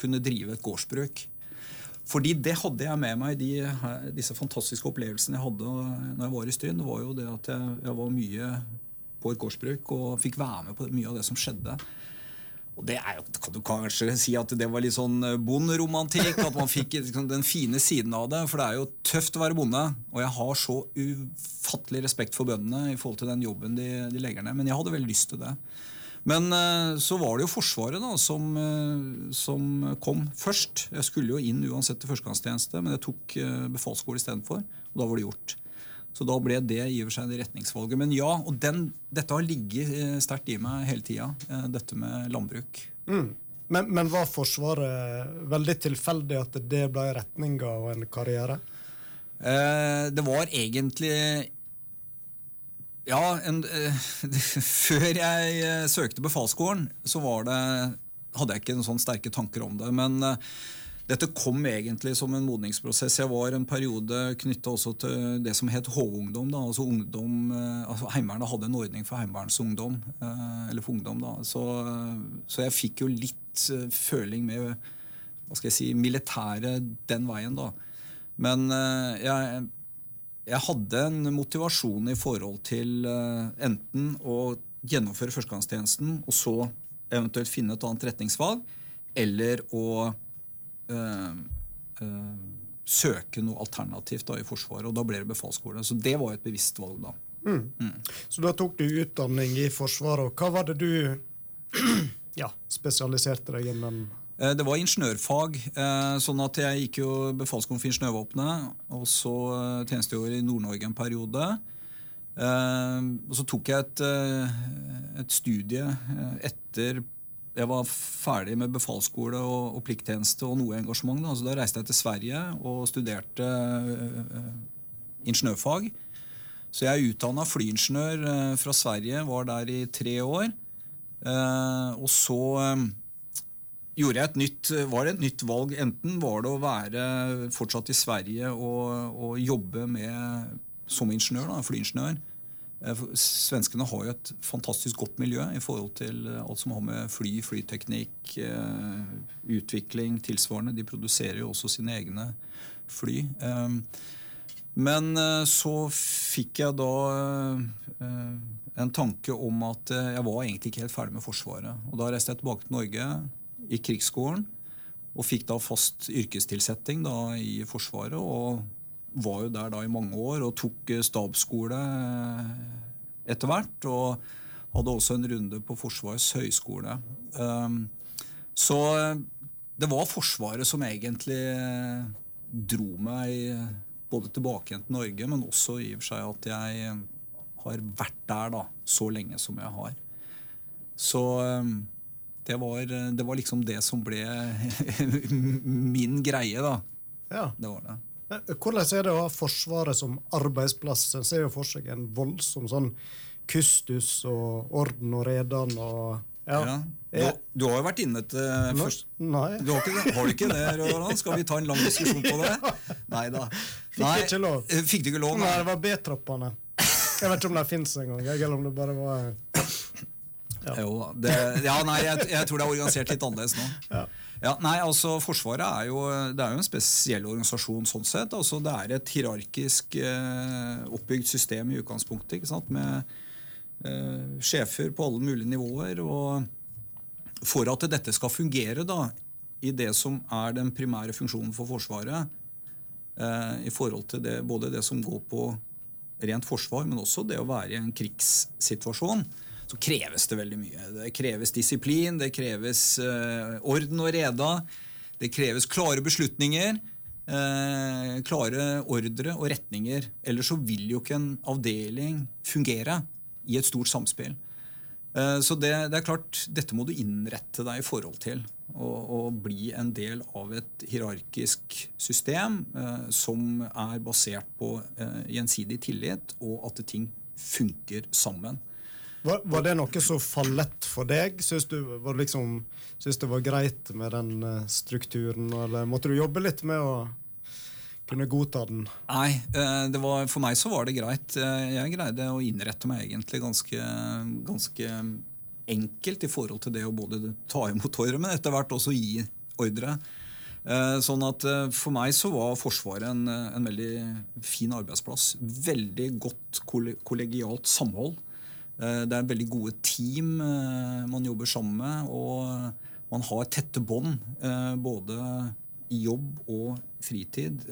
kunne drive et gårdsbruk. Fordi det hadde jeg med meg, de, disse fantastiske opplevelsene jeg hadde når jeg var i Stryn. Det var jo det at jeg, jeg var mye på et gårdsbruk og fikk være med på mye av det som skjedde. Og det er jo, kan du kanskje si at det var litt sånn eh, bonderomantikk. At man fikk liksom, den fine siden av det. For det er jo tøft å være bonde. Og jeg har så ufattelig respekt for bøndene i forhold til den jobben de, de legger ned. Men jeg hadde veldig lyst til det. Men eh, så var det jo Forsvaret da, som, eh, som kom først. Jeg skulle jo inn uansett til førstegangstjeneste, men jeg tok befalsskole istedenfor. Og da var det gjort. Så da ble det i og for seg det retningsvalget. Men ja, og den, dette har ligget eh, sterkt i meg hele tida, eh, dette med landbruk. Mm. Men, men, var Forsvaret veldig tilfeldig at det ble retninga og en karriere? Eh, det var egentlig Ja, en, eh, før jeg eh, søkte befalsskolen, så var det, hadde jeg ikke noen sånne sterke tanker om det. Men eh, dette kom egentlig som en modningsprosess. Jeg var en periode knytta også til det som het H-ungdom. altså ungdom, eh, altså Heimevernet hadde en ordning for heimevernsungdom. Eh, eller for ungdom, da. Så, så, jeg fikk jo litt eh, føling med hva skal jeg si, militæret den veien, da. Men jeg, jeg hadde en motivasjon i forhold til enten å gjennomføre førstegangstjenesten og så eventuelt finne et annet retningsvalg, eller å søke noe alternativt da, i Forsvaret. og Da ble det befalsskole. Så det var et bevisst valg da. Mm. Mm. Så da tok du utdanning i Forsvaret. og Hva var det du ja, spesialiserte deg innen? Eh, det var ingeniørfag. sånn at Jeg gikk jo befalsskolen for Ingeniørvåpenet. Og så tjenestegjorde i Nord-Norge en periode. Og så tok jeg et, et studie etter jeg var ferdig med befalsskole og, og plikttjeneste og noe engasjement. Da. Så da reiste jeg til Sverige og studerte uh, ingeniørfag. Så jeg er utdanna flyingeniør uh, fra Sverige, var der i tre år. Uh, og så gjorde jeg et nytt, var det et nytt valg. Enten var det å være fortsatt i Sverige og, og jobbe med, som ingeniør, da, flyingeniør. Eh, svenskene har jo et fantastisk godt miljø i forhold til eh, alt som har med fly, flyteknikk, eh, utvikling tilsvarende. De produserer jo også sine egne fly. Men så fikk jeg da en tanke om at jeg var egentlig ikke helt ferdig med Forsvaret. Og Da reiste jeg tilbake til Norge, i krigsskolen, og fikk da fast yrkestilsetting da i Forsvaret. og var jo der da i mange år og tok eh, stabsskole eh, etter hvert. Og hadde også en runde på Forsvarets høgskole. Ehm, så eh, det var Forsvaret som egentlig dro meg både tilbake igjen til Norge, men også i og for seg at jeg har vært der da, så lenge som jeg har. Så Det var, det var liksom det som ble min greie, da. Ja. Det var det. Eh, Hvordan er det å ha Forsvaret som arbeidsplass? En ser jo for seg en voldsom sånn kustus og orden og redan og Ja. Du, du har jo vært inne til først Nei. du har, ikke har du ikke det, Roland? Skal vi ta en lang diskusjon på det? Nei da. Fikk ikke lov. eh, Fikk du ikke lov? Nei, det var B-troppene. Jeg vet ikke om de fins engang, eller om det bare var Jo, det, ja, nei, jeg, jeg tror det er organisert litt annerledes nå. Ja. Ja, nei, altså Forsvaret er jo, er jo en spesiell organisasjon sånn sett. altså Det er et hierarkisk eh, oppbygd system i utgangspunktet. ikke sant, Med eh, sjefer på alle mulige nivåer. og For at dette skal fungere da, i det som er den primære funksjonen for Forsvaret, eh, i forhold til det, både det som går på rent forsvar, men også det å være i en krigssituasjon, så kreves det veldig mye. Det kreves disiplin, det kreves eh, orden og reda, det kreves klare beslutninger, eh, klare ordre og retninger. Ellers så vil jo ikke en avdeling fungere i et stort samspill. Eh, Så det, det er klart, dette må du innrette deg i forhold til. Og, bli en del av et hierarkisk system som er basert på gjensidig tillit, og at ting funker sammen. Var, var det noe som fallet for deg? Syns du var liksom, synes det var greit med den eh, strukturen, eller måtte du jobbe litt med å kunne godta den? Nei, eh, var, for meg så var det greit. Eh, Jeg greide å innrette meg egentlig ganske, ganske enkelt i forhold til det å både ta imot ordre, men etter hvert også gi ordre. Sånn at For meg så var Forsvaret en, en veldig fin arbeidsplass. Veldig godt kollegialt samhold. Eh, Det er veldig gode team eh, man jobber sammen med, og man har tette bånd eh, både i jobb og fritid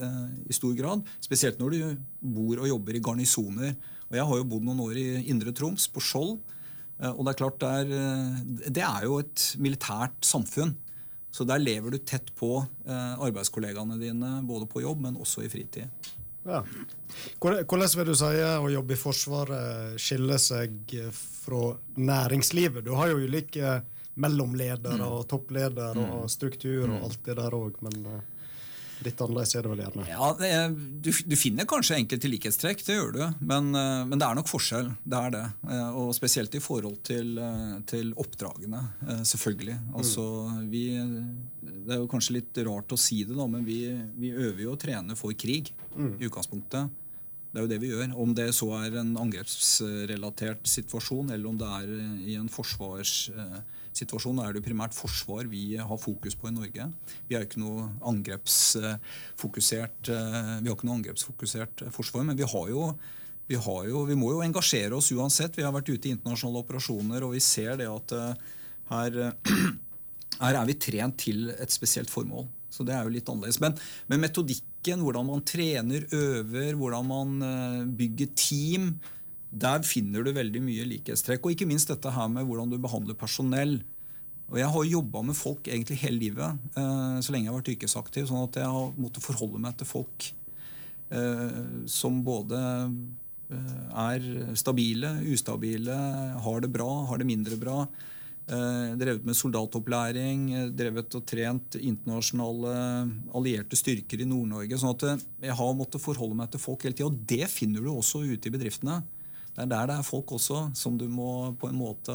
i stor grad. Spesielt når du bor og jobber i garnisoner. Og jeg har jo bodd noen år i Indre Troms, på Skjold. Og det er klart det er, det er jo et militært samfunn. Så der lever du tett på arbeidskollegaene dine, både på jobb, men også i fritid. Ja. Hvordan vil du si å jobbe i Forsvaret skiller seg fra næringslivet? Du har jo ulike mellomledere og toppledere og struktur og alt det der òg, men eh, litt annerledes er det vel gjerne. Ja, er, du, du finner kanskje enkelte likhetstrekk, det gjør du. Men, eh, men det er nok forskjell. Det er det. Eh, Og spesielt i forhold til, eh, til oppdragene, selvfølgelig. Altså, vi, det er jo kanskje litt rart å si det, da, men vi, vi øver jo og trener for krig i utgangspunktet. Det er jo det vi gjør. Om det så er en angrepsrelatert situasjon, eller om det er eh, i en forsvarssituasjon, er det primært forsvar vi har fokus på i Norge. Vi har ikke noe angrepsfokusert eh, vi har ikke noe angrepsfokusert eh, forsvar, men vi har jo vi, jo, vi må jo engasjere oss uansett. Vi har vært ute i internasjonale operasjoner, og vi ser det at eh, her, eh, her er vi trent til et spesielt formål. Så det er jo litt annerledes. Men, men metodikken, hvordan man trener, øver, hvordan man eh, bygger team, der finner du veldig mye likhetstrekk. Og ikke minst dette her med hvordan du behandler personell. Og Jeg har jobba med folk egentlig hele livet, eh, så lenge jeg har vært yrkesaktiv. sånn at jeg har måttet forholde meg til folk eh, som både er stabile, ustabile, har det bra, har det mindre bra. Eh, drevet med soldatopplæring, eh, drevet og trent internasjonale allierte styrker i Nord-Norge. sånn at eh, jeg har måttet forholde meg til folk hele tida. Og det finner du også ute i bedriftene. Det er der det er folk også som du må på en måte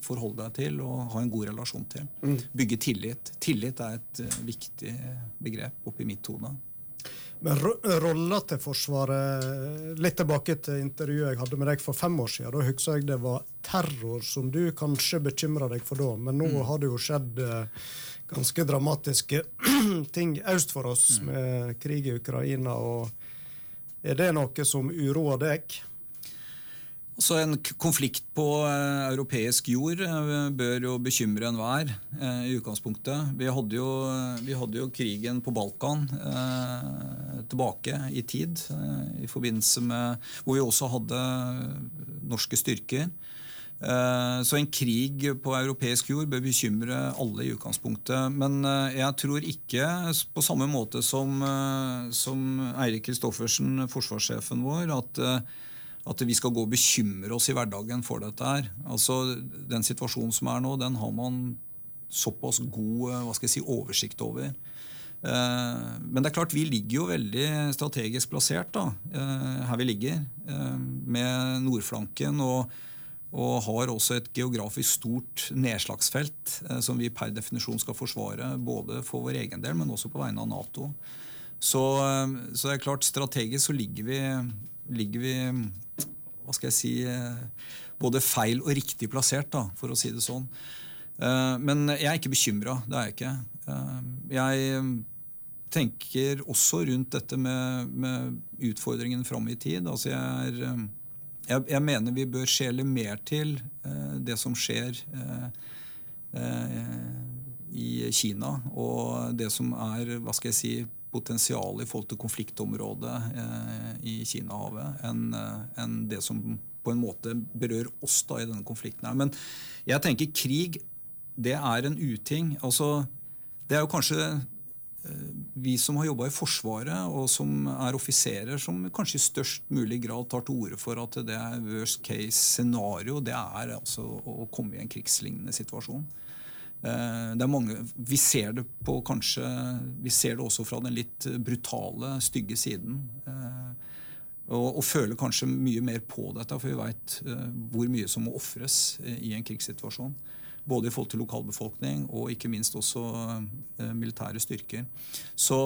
forholde deg til og ha en god relasjon til. Bygge tillit. Tillit er et viktig begrep oppi mitt hode. Men ro rolla til Forsvaret Litt tilbake til intervjuet jeg hadde med deg for fem år siden. Da husker jeg det var terror som du kanskje bekymra deg for da, men nå har det jo skjedd eh, ganske dramatiske ting øst for oss med krig i Ukraina. og Er det noe som uroer deg? Så En konflikt på eh, europeisk jord eh, bør jo bekymre enhver eh, i utgangspunktet. Vi hadde, jo, vi hadde jo krigen på Balkan tilbake i tid, i forbindelse med hvor vi også hadde norske styrker. Så en krig på europeisk jord bør bekymre alle i utgangspunktet. Men jeg tror ikke, på samme måte som, som Eirik Kristoffersen, forsvarssjefen vår, at, at vi skal gå og bekymre oss i hverdagen for dette her. Altså, Den situasjonen som er nå, den har man såpass god hva skal jeg si, oversikt over. Men det er klart, vi ligger jo veldig strategisk plassert da, her vi ligger, med nordflanken. og og har også et geografisk stort nedslagsfelt eh, som vi per definisjon skal forsvare, både for vår egen del, men også på vegne av Nato. Så, eh, så det er klart, strategisk så ligger vi, ligger vi hva skal jeg si, eh, både feil og riktig plassert, da, for å si det sånn. Men jeg er ikke bekymra. Det er jeg ikke. Jeg tenker også rundt dette med, med utfordringen fram i tid. Altså jeg er jeg, jeg, mener vi bør skjele mer til eh, det som skjer eh, eh, i Kina, og det som er hva skal jeg si, potensialet i forhold til konfliktområdet eh, i Kinahavet, enn eh, en det som på en måte berører oss da i denne konflikten. her. Men jeg tenker krig det er en uting. altså det er jo kanskje vi som har jobba i Forsvaret, og som er offiserer, som kanskje i størst mulig grad tar til orde for at det er worst case scenario, det er altså å komme i en krigslignende situasjon. Eh, mange, Vi ser det på kanskje, vi ser det også fra den litt brutale, stygge siden. Eh, og, og føler kanskje mye mer på dette, for vi veit eh, hvor mye som må ofres i en krigssituasjon. Både i forhold til lokalbefolkning og ikke minst også militære styrker. Så,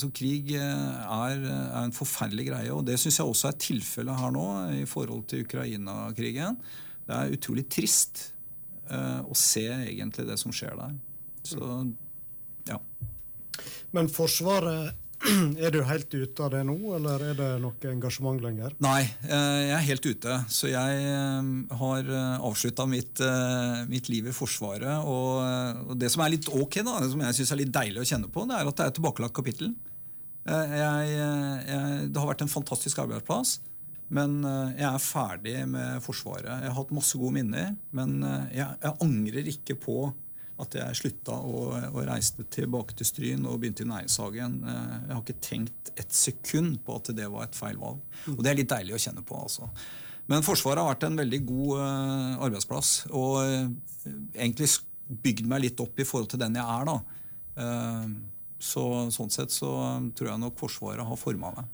så krig er, er, en forferdelig greie, og det syns jeg også er tilfellet her nå i forhold til Ukraina-krigen. Det er utrolig trist uh, å se egentlig det som skjer der. Så ja. Men Forsvaret Er du helt ute av det nå, eller er det noe engasjement lenger? Nei, eh, jeg er helt ute. Så jeg eh, har eh, avslutta mitt, mitt, liv i Forsvaret. Og det som er litt ok, da, som jeg syns er litt deilig å kjenne på, det er at det er et tilbakelagt kapittel. Jeg, jeg, det har vært en fantastisk arbeidsplass. Men jeg er ferdig med Forsvaret. Jeg har hatt masse gode minner. Men jeg, jeg angrer ikke på at jeg slutta og, og, reiste tilbake til Stryn og begynte i Næringshagen. Eh, jeg har ikke tenkt et sekund på at det var et feil valg. Og det er litt deilig å kjenne på. altså. Men Forsvaret har vært en veldig god arbeidsplass. Og egentlig bygd meg litt opp i forhold til den jeg er. da. Så Sånn sett så tror jeg nok Forsvaret har forma meg.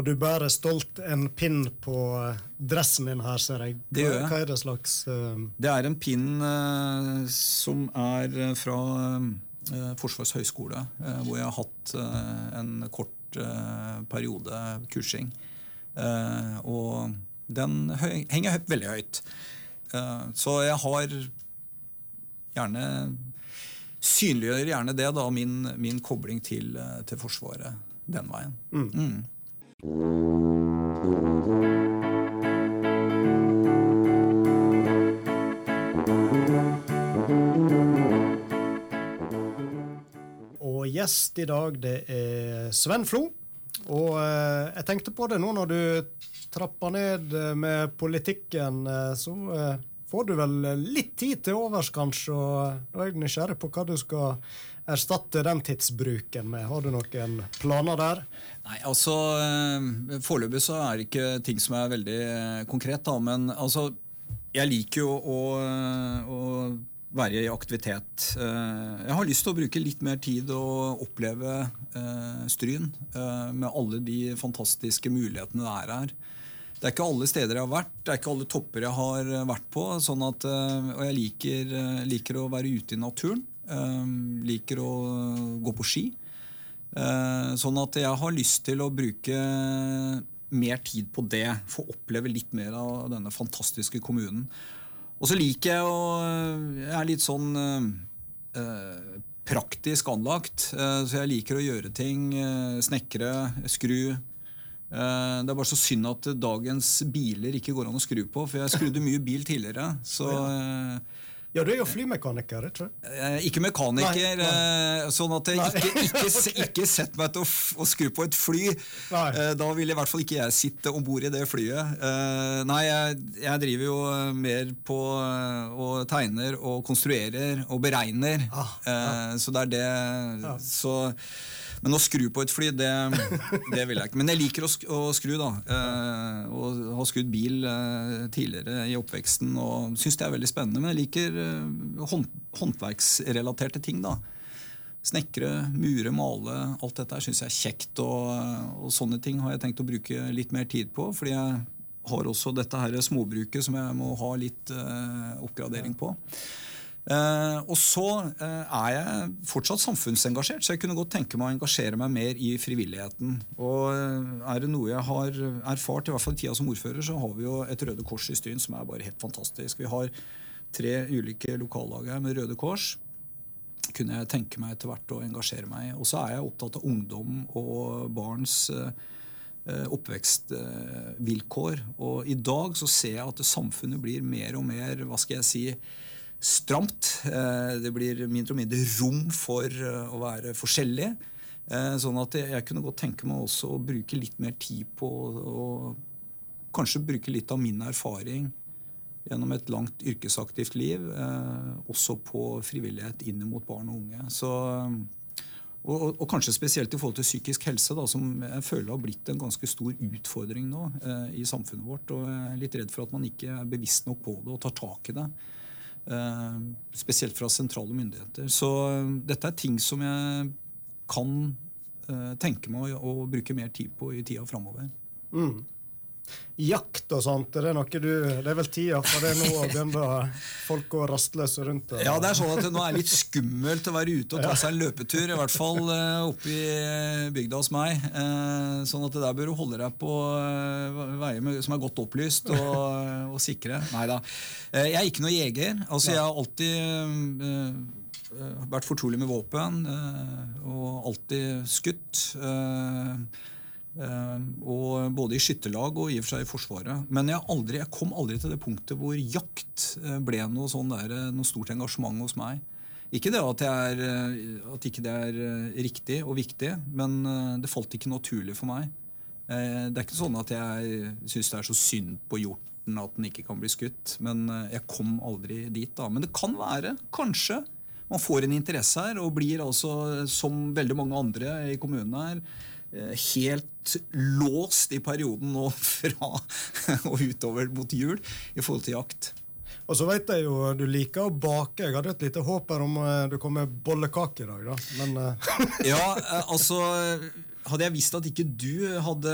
Og du bærer stolt en pinn på eh, dressen din her, ser jeg. Det gjør jeg. Hva er det slags uh... Det er en pinn uh, som er fra uh, Forsvarets høgskole, hvor jeg har hatt en kort periode kursing. og den henger veldig høyt. så jeg har gjerne Synliggjør gjerne det, da, min, min kobling til, til Forsvaret den veien. Mm. Mm. Og gjest i dag, det er Sven Flo. Og eh, jeg tenkte på det nå når du trapper ned eh, med politikken, eh, så får du vel litt tid til overs, kanskje. Og da er jeg nysgjerrig på hva du skal erstatte den tidsbruken med? Har du noen planer der? Nei, altså eh, Foreløpig så er det ikke ting som er veldig eh, konkret. da, Men altså, jeg liker jo å, å være i aktivitet. Eh, jeg har lyst til å bruke litt mer tid og oppleve Stryn med alle de fantastiske mulighetene det er her. Det er ikke alle steder jeg har vært, det er ikke alle topper jeg har vært på. Sånn at, og jeg liker, liker å være ute i naturen. Ehm, liker å gå på ski. Ehm, sånn at jeg har lyst til å bruke mer tid på det. Få oppleve litt mer av denne fantastiske kommunen. Og så liker jeg å Jeg er litt sånn eh, praktisk anlagt. Eh, så jeg liker å gjøre ting. Eh, snekre, skru. Det er bare så synd at dagens biler ikke går an å skru på, for jeg skrudde mye bil tidligere. Så ja, du er jo flymekaniker, ikke eh, Ikke mekaniker, nei, nei. Eh, sånn at jeg ikke, ikke, ikke sett meg til å, å, skru på et fly. Eh, da ville i hvert fall ikke jeg sitte om bord i det flyet. Eh, nei, jeg, jeg, driver jo mer på og tegner og konstruerer og beregner. Ah, ja. Så det er det ja. Så Men å skru på et fly, det, det vil jeg ikke. Men jeg liker å, å skru, da. Eh, og har skrudd bil eh, tidligere i oppveksten og syns det er veldig spennende. Men jeg liker eh, hånd håndverksrelaterte ting, da. Snekre, mure, male. Alt dette syns jeg er kjekt. Og, og sånne ting har jeg tenkt å bruke litt mer tid på. fordi jeg har også dette her småbruket som jeg må ha litt eh, oppgradering på. Uh, og så uh, er jeg fortsatt samfunnsengasjert, så jeg kunne godt tenke meg å engasjere meg mer i frivilligheten. Og er det noe jeg har erfart, i hvert fall i tida som ordfører, så har vi jo et Røde Kors i Stryn som er bare helt fantastisk. Vi har tre ulike lokallag her med Røde Kors. Kunne jeg tenke meg etter hvert å engasjere meg i. Og så er jeg opptatt av ungdom og barns uh, oppvekstvilkår. Og i dag så ser jeg at samfunnet blir mer og mer hva skal jeg si, stramt. Eh, det blir mindre og mindre rom for eh, å være forskjellig. Sånn at jeg kunne godt tenke meg også å bruke litt mer tid på å kanskje bruke litt av min erfaring gjennom et langt yrkesaktivt liv, også på frivillighet inn mot barn og unge. Så og, og, kanskje spesielt i forhold til psykisk helse, da, som jeg føler har blitt en ganske stor utfordring nå eh, i samfunnet vårt. Og jeg er litt redd for at man ikke er bevisst nok på det og tar tak i det. Eh, spesielt fra sentrale myndigheter. Så eh, dette er ting som jeg kan eh, tenke meg å, bruke mer tid på i tida framover. Mm jakt og sånt, er det noe du Det er vel tida for det nå å begynne folk å rastløse rundt? Og... Ja, det er sånn at det nå er litt skummelt å være ute og ta seg en løpetur, i hvert fall uh, oppe i eh, bygda hos meg. Uh, sånn at det der bør du holde deg på veier som er godt opplyst og, og sikre. Nei da. jeg er ikke noe jeger. Altså, jeg har alltid vært fortrolig med våpen og alltid skutt. Uh, og Både i skytterlag og i og for seg i Forsvaret. Men jeg, aldri, jeg, kom aldri til det punktet hvor jakt uh, ble noe, sånn der, uh, noe, stort engasjement hos meg. Ikke det at, er, at ikke det er riktig og viktig, men det falt ikke naturlig for meg. det er ikke sånn at jeg syns det er så synd på hjorten at den ikke kan bli skutt. Men jeg kom aldri dit. da. Men det kan være, kanskje, man får en interesse her og blir altså, som veldig mange andre i kommunen her, Eh, helt låst i perioden nå fra og utover mot jul i forhold til jakt. Og så vet jeg jo du liker å bake. Jeg hadde et lite håp her om eh, du kom med bollekake i dag, da. Men, uh... ja, altså Hadde jeg visst at ikke du hadde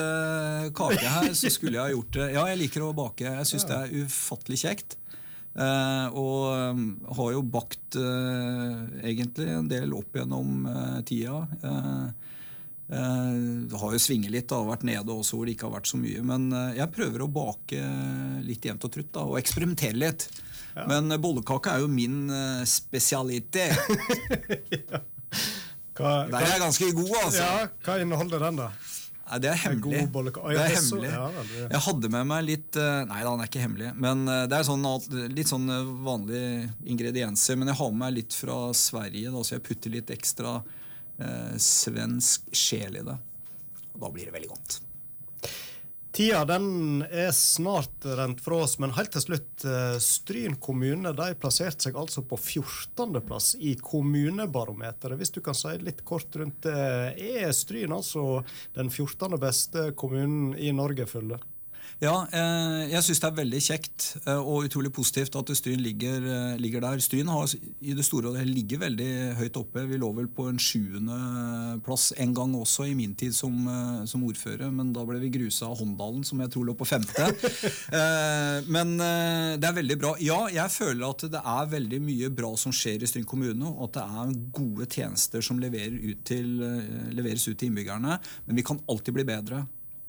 kake her, så skulle jeg ha gjort det. Ja, jeg liker å bake. Jeg syns ja. det er ufattelig kjekt. Og har jo bakt egentlig en del opp gjennom tida. Det uh, har jo svinget litt, har vært nede også hvor det ikke har vært så mye. Men uh, jeg prøver å bake litt jevnt og trutt da, og eksperimentere litt. Ja. Men uh, bollekake er jo min spesialitet. ja. hva, Der er jeg ganske god, altså. Ja, Hva inneholder den, da? Nei, Det er hemmelig. Oh, ja, det er hemmelig. Ja, jeg hadde med meg litt Nei da, den er ikke hemmelig. Men det er sånn, litt sånn vanlige ingredienser. Men jeg har med meg litt fra Sverige, da, så jeg putter litt ekstra eh, svensk sjel i det. Og da blir det veldig godt. Tida den er snart rent fra oss, men helt til slutt. Eh, Stryn kommune de plasserte seg altså på 14.-plass i kommunebarometeret. Hvis du kan si litt kort rundt det. Er Stryn altså den 14. beste kommunen i Norge, følge? Ja, eh, jeg syns det er veldig kjekt eh, og utrolig positivt at Stryn ligger, eh, ligger, der. Stryn har i det store og det hele ligger veldig høyt oppe. Vi lå vel på en sjuendeplass en gang også i min tid som, som, ordfører, men da ble vi grusa av Håndalen, som jeg tror lå på femte. men det er veldig bra. Ja, jeg føler at det er veldig mye bra som skjer i Stryn kommune, og at det er gode tjenester som leverer ut til, leveres ut til innbyggerne. Men vi kan alltid bli bedre.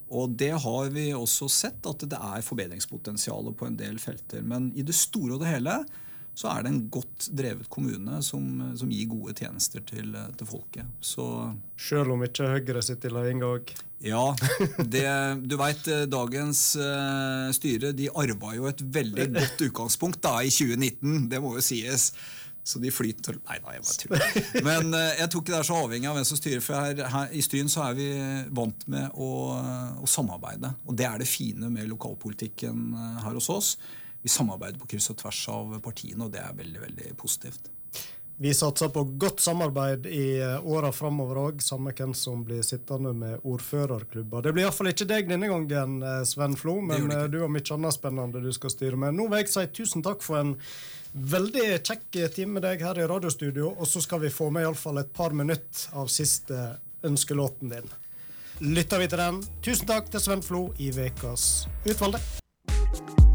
Og det har vi også sett, at det er forbedringspotensial på en del felter. Men i det store og det hele så er det en godt drevet kommune som, som gir gode tjenester til, til folket. Så, Selv om ikke Høyre sitter i ledelsen òg? Ja. Det, du veit, dagens uh, styre de arva jo et veldig godt utgangspunkt da i 2019. Det må jo sies. Så de flyter Nei da, jeg bare tuller. Men uh, jeg tror ikke det er så avhengig av hvem som styrer. For her, her, i Stryn så er vi vant med å, å, samarbeide. Og det er det fine med lokalpolitikken uh, her hos oss. Vi samarbeider på kryss og tvers av partiene, og det er veldig veldig positivt. Vi satser på godt samarbeid i eh, åra framover òg, samme hvem som blir sittende med ordførerklubber. Det blir iallfall ikke deg denne gangen, eh, Sven Flo, men eh, du har mye annet spennende du skal styre med. Nå vil jeg si tusen takk for en veldig kjekk time med deg her i radiostudio, og så skal vi få med iallfall et par minutter av siste ønskelåten din. Lytter vi til den? Tusen takk til Sven Flo i Vekas Utvalgte.